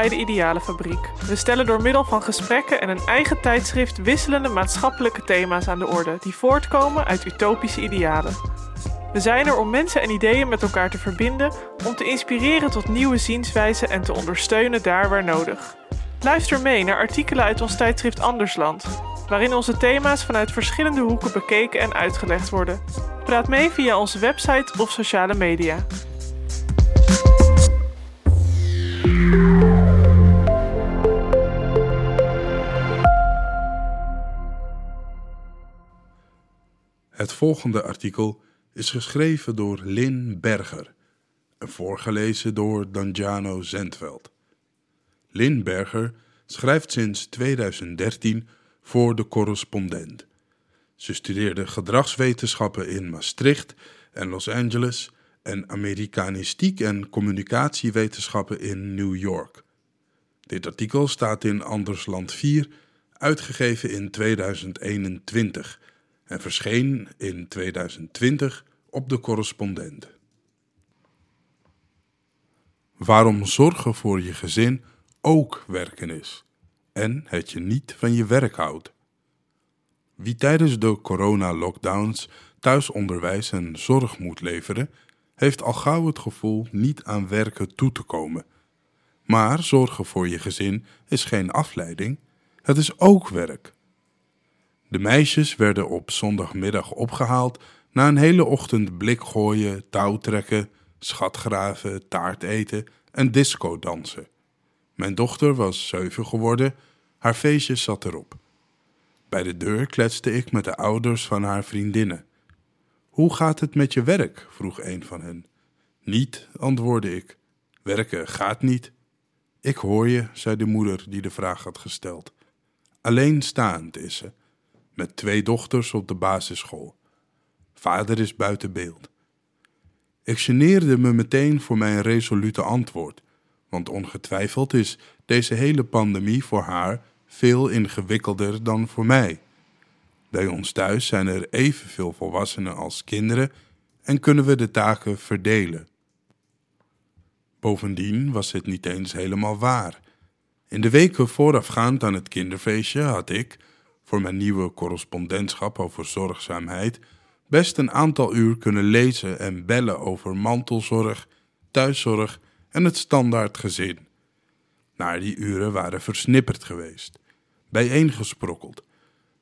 bij de Idealenfabriek. We stellen door middel van gesprekken en een eigen tijdschrift wisselende maatschappelijke thema's aan de orde die voortkomen uit utopische idealen. We zijn er om mensen en ideeën met elkaar te verbinden, om te inspireren tot nieuwe zienswijzen en te ondersteunen daar waar nodig. Luister mee naar artikelen uit ons tijdschrift Andersland, waarin onze thema's vanuit verschillende hoeken bekeken en uitgelegd worden. Praat mee via onze website of sociale media. Het volgende artikel is geschreven door Lin Berger en voorgelezen door Danjano Zendveld. Lin Berger schrijft sinds 2013 voor de correspondent. Ze studeerde gedragswetenschappen in Maastricht en Los Angeles en Amerikanistiek en communicatiewetenschappen in New York. Dit artikel staat in Andersland 4, uitgegeven in 2021 en verscheen in 2020 op de correspondent. Waarom zorgen voor je gezin ook werken is en het je niet van je werk houdt. Wie tijdens de corona-lockdowns thuisonderwijs en zorg moet leveren, heeft al gauw het gevoel niet aan werken toe te komen. Maar zorgen voor je gezin is geen afleiding, het is ook werk. De meisjes werden op zondagmiddag opgehaald na een hele ochtend blik gooien, touw trekken, schatgraven, taart eten en disco dansen. Mijn dochter was zeven geworden, haar feestje zat erop. Bij de deur kletste ik met de ouders van haar vriendinnen. Hoe gaat het met je werk? vroeg een van hen. Niet, antwoordde ik. Werken gaat niet. Ik hoor je, zei de moeder die de vraag had gesteld. Alleenstaand is ze, met twee dochters op de basisschool. Vader is buiten beeld. Ik geneerde me meteen voor mijn resolute antwoord, want ongetwijfeld is deze hele pandemie voor haar veel ingewikkelder dan voor mij. Bij ons thuis zijn er evenveel volwassenen als kinderen en kunnen we de taken verdelen. Bovendien was het niet eens helemaal waar. In de weken voorafgaand aan het kinderfeestje had ik, voor mijn nieuwe correspondentschap over zorgzaamheid, best een aantal uur kunnen lezen en bellen over mantelzorg, thuiszorg en het standaard gezin. Maar die uren waren versnipperd geweest, bijeengesprokkeld,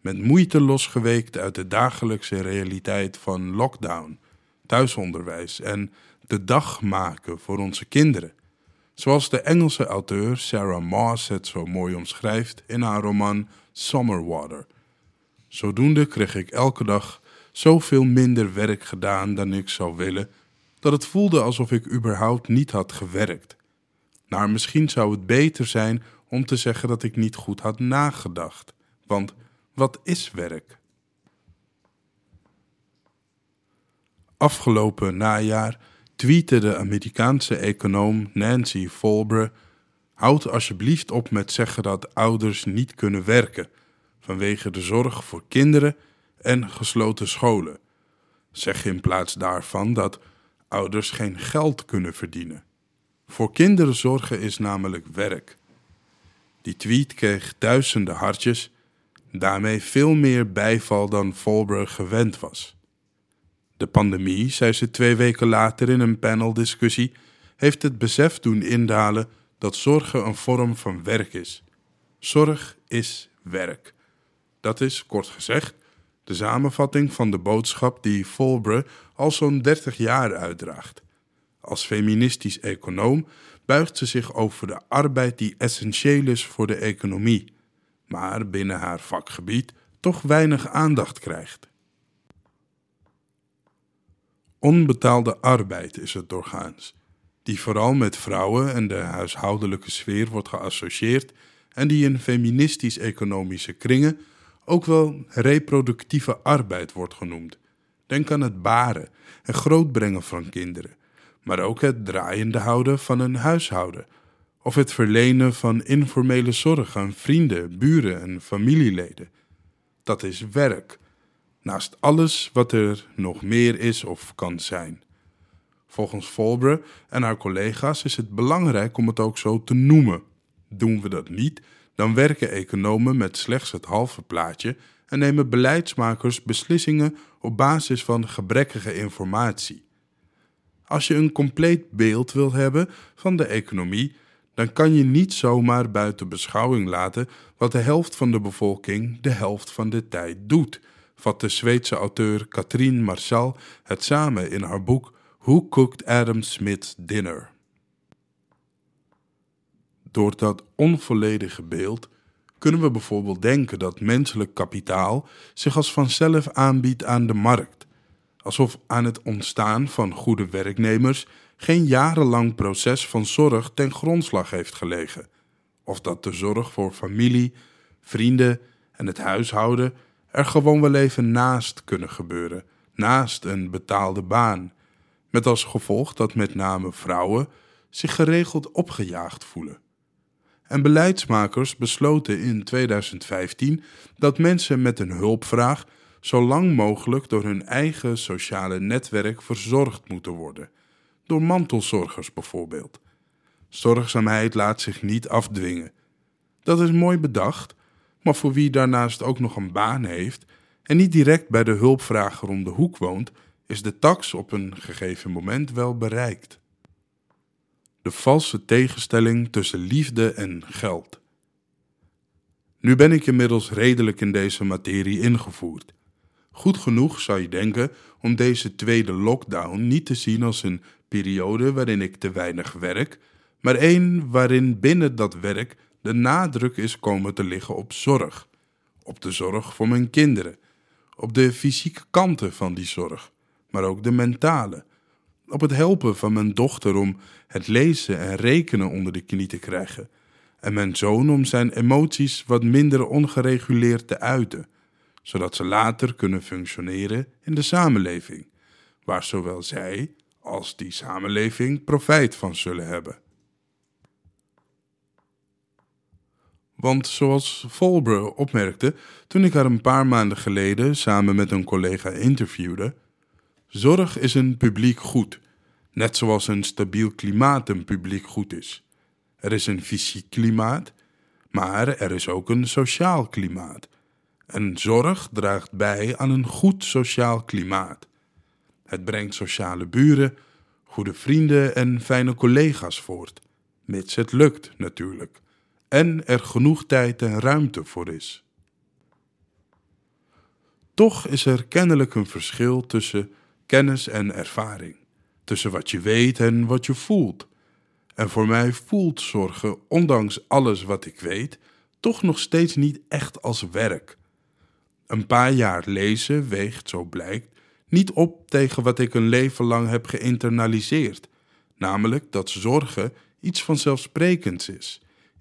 met moeite losgeweekt uit de dagelijkse realiteit van lockdown, thuisonderwijs en de dag maken voor onze kinderen. Zoals de Engelse auteur Sarah Moss het zo mooi omschrijft in haar roman Summerwater. Zodoende kreeg ik elke dag zoveel minder werk gedaan dan ik zou willen, dat het voelde alsof ik überhaupt niet had gewerkt. Maar misschien zou het beter zijn om te zeggen dat ik niet goed had nagedacht. Want wat is werk? Afgelopen najaar tweette de Amerikaanse econoom Nancy Folbre: Houd alsjeblieft op met zeggen dat ouders niet kunnen werken vanwege de zorg voor kinderen en gesloten scholen. Zeg in plaats daarvan dat ouders geen geld kunnen verdienen. Voor kinderen zorgen is namelijk werk. Die tweet kreeg duizenden hartjes, daarmee veel meer bijval dan Volberg gewend was. De pandemie, zei ze twee weken later in een paneldiscussie, heeft het besef doen indalen dat zorgen een vorm van werk is. Zorg is werk. Dat is, kort gezegd, de samenvatting van de boodschap die Volbre al zo'n 30 jaar uitdraagt. Als feministisch econoom buigt ze zich over de arbeid die essentieel is voor de economie, maar binnen haar vakgebied toch weinig aandacht krijgt. Onbetaalde arbeid is het doorgaans, die vooral met vrouwen en de huishoudelijke sfeer wordt geassocieerd en die in feministisch-economische kringen ook wel reproductieve arbeid wordt genoemd. Denk aan het baren en grootbrengen van kinderen, maar ook het draaiende houden van een huishouden of het verlenen van informele zorg aan vrienden, buren en familieleden. Dat is werk, naast alles wat er nog meer is of kan zijn. Volgens Volbre en haar collega's is het belangrijk om het ook zo te noemen, Doen we dat niet, dan werken economen met slechts het halve plaatje en nemen beleidsmakers beslissingen op basis van gebrekkige informatie. Als je een compleet beeld wilt hebben van de economie, dan kan je niet zomaar buiten beschouwing laten wat de helft van de bevolking de helft van de tijd doet, vat de Zweedse auteur Katrien Marsal het samen in haar boek Who Cooked Adam Smith's Dinner? Door dat onvolledige beeld kunnen we bijvoorbeeld denken dat menselijk kapitaal zich als vanzelf aanbiedt aan de markt, alsof aan het ontstaan van goede werknemers geen jarenlang proces van zorg ten grondslag heeft gelegen, of dat de zorg voor familie, vrienden en het huishouden er gewoon wel even naast kunnen gebeuren, naast een betaalde baan, met als gevolg dat met name vrouwen zich geregeld opgejaagd voelen. En beleidsmakers besloten in 2015 dat mensen met een hulpvraag zo lang mogelijk door hun eigen sociale netwerk verzorgd moeten worden, door mantelzorgers bijvoorbeeld. Zorgzaamheid laat zich niet afdwingen. Dat is mooi bedacht, maar voor wie daarnaast ook nog een baan heeft en niet direct bij de hulpvrager om de hoek woont, is de tax op een gegeven moment wel bereikt. De valse tegenstelling tussen liefde en geld. Nu ben ik inmiddels redelijk in deze materie ingevoerd. Goed genoeg zou je denken om deze tweede lockdown niet te zien als een periode waarin ik te weinig werk, maar één waarin binnen dat werk de nadruk is komen te liggen op zorg. Op de zorg voor mijn kinderen, op de fysieke kanten van die zorg, maar ook de mentale. Op het helpen van mijn dochter om het lezen en rekenen onder de knie te krijgen, en mijn zoon om zijn emoties wat minder ongereguleerd te uiten, zodat ze later kunnen functioneren in de samenleving, waar zowel zij als die samenleving profijt van zullen hebben. Want zoals Volbre opmerkte toen ik haar een paar maanden geleden samen met een collega interviewde, zorg is een publiek goed, net zoals een stabiel klimaat een publiek goed is. Er is een fysiek klimaat, maar er is ook een sociaal klimaat. En zorg draagt bij aan een goed sociaal klimaat. Het brengt sociale buren, goede vrienden en fijne collega's voort, mits het lukt natuurlijk en er genoeg tijd en ruimte voor is. Toch is er kennelijk een verschil tussen kennis en ervaring, tussen wat je weet en wat je voelt. En voor mij voelt zorgen, ondanks alles wat ik weet, toch nog steeds niet echt als werk. Een paar jaar lezen weegt, zo blijkt, niet op tegen wat ik een leven lang heb geïnternaliseerd, namelijk dat zorgen iets vanzelfsprekends is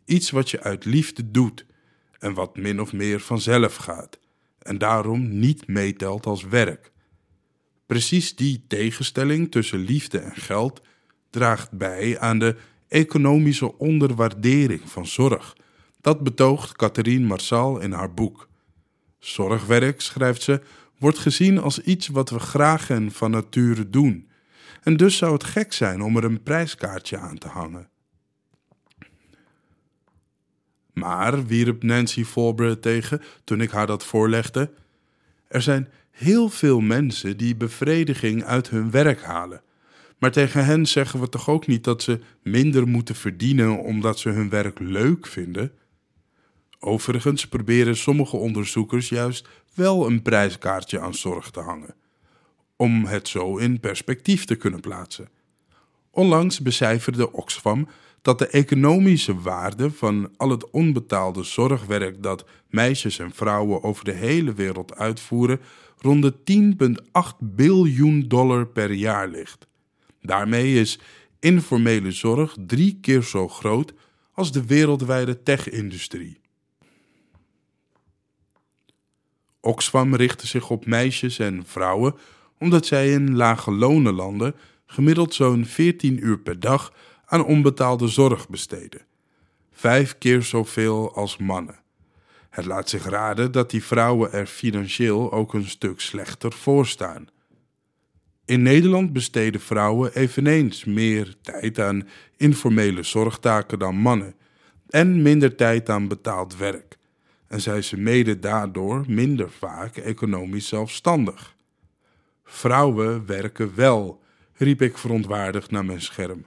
Iets wat je uit liefde doet en wat min of meer vanzelf gaat en daarom niet meetelt als werk. Precies die tegenstelling tussen liefde en geld draagt bij aan de economische onderwaardering van zorg. Dat betoogt Catherine Marsal in haar boek. Zorgwerk, schrijft ze, wordt gezien als iets wat we graag en van nature doen. En dus zou het gek zijn om er een prijskaartje aan te hangen. Maar, wierp Nancy Folbre tegen toen ik haar dat voorlegde, er zijn heel veel mensen die bevrediging uit hun werk halen. Maar tegen hen zeggen we toch ook niet dat ze minder moeten verdienen omdat ze hun werk leuk vinden? Overigens proberen sommige onderzoekers juist wel een prijskaartje aan zorg te hangen, om het zo in perspectief te kunnen plaatsen. Onlangs becijferde Oxfam dat de economische waarde van al het onbetaalde zorgwerk dat meisjes en vrouwen over de hele wereld uitvoeren rond de 10,8 biljoen dollar per jaar ligt. Daarmee is informele zorg drie keer zo groot als de wereldwijde tech-industrie. Oxfam richtte zich op meisjes en vrouwen omdat zij in lage lonenlanden gemiddeld zo'n 14 uur per dag aan onbetaalde zorg besteden. Vijf keer zoveel als mannen. Het laat zich raden dat die vrouwen er financieel ook een stuk slechter voor staan. In Nederland besteden vrouwen eveneens meer tijd aan informele zorgtaken dan mannen. en minder tijd aan betaald werk. En zijn ze mede daardoor minder vaak economisch zelfstandig. Vrouwen werken wel, riep ik verontwaardigd naar mijn scherm.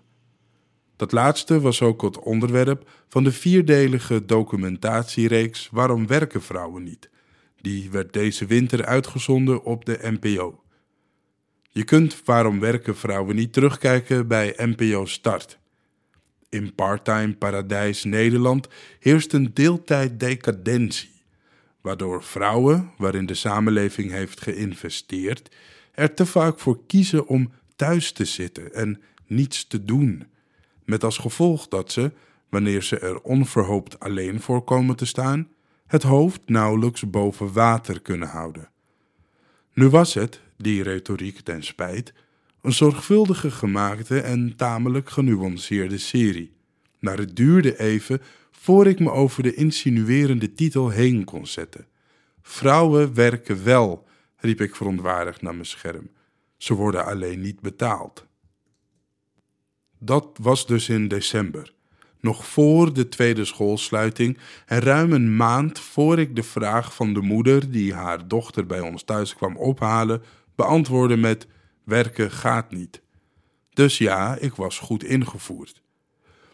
Dat laatste was ook het onderwerp van de vierdelige documentatiereeks Waarom werken vrouwen niet? Die werd deze winter uitgezonden op de NPO. Je kunt Waarom werken vrouwen niet terugkijken bij NPO Start. In parttime paradijs Nederland heerst een deeltijd decadentie, waardoor vrouwen, waarin de samenleving heeft geïnvesteerd, er te vaak voor kiezen om thuis te zitten en niets te doen, met als gevolg dat ze, wanneer ze er onverhoopt alleen voor komen te staan, het hoofd nauwelijks boven water kunnen houden. Nu was het, die retoriek ten spijt, een zorgvuldige gemaakte en tamelijk genuanceerde serie. Maar het duurde even voor ik me over de insinuerende titel heen kon zetten. Vrouwen werken wel, riep ik verontwaardigd naar mijn scherm. Ze worden alleen niet betaald. Dat was dus in december, nog voor de tweede schoolsluiting en ruim een maand voor ik de vraag van de moeder die haar dochter bij ons thuis kwam ophalen, beantwoordde met: Werken gaat niet. Dus ja, ik was goed ingevoerd.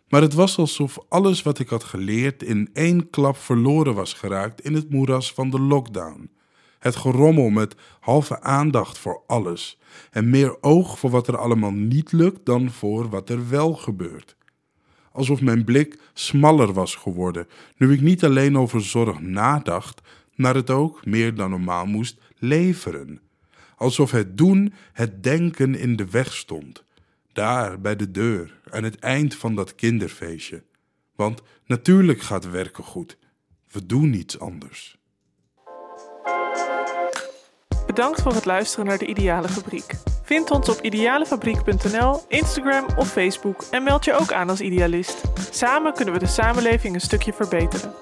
Maar het was alsof alles wat ik had geleerd in één klap verloren was geraakt in het moeras van de lockdown. Het gerommel met halve aandacht voor alles en meer oog voor wat er allemaal niet lukt dan voor wat er wel gebeurt. Alsof mijn blik smaller was geworden nu ik niet alleen over zorg nadacht, maar het ook meer dan normaal moest leveren. Alsof het doen het denken in de weg stond. Daar bij de deur, aan het eind van dat kinderfeestje. Want natuurlijk gaat werken goed. We doen niets anders. Bedankt voor het luisteren naar de Ideale Fabriek. Vind ons op idealefabriek.nl, Instagram of Facebook en meld je ook aan als idealist. Samen kunnen we de samenleving een stukje verbeteren.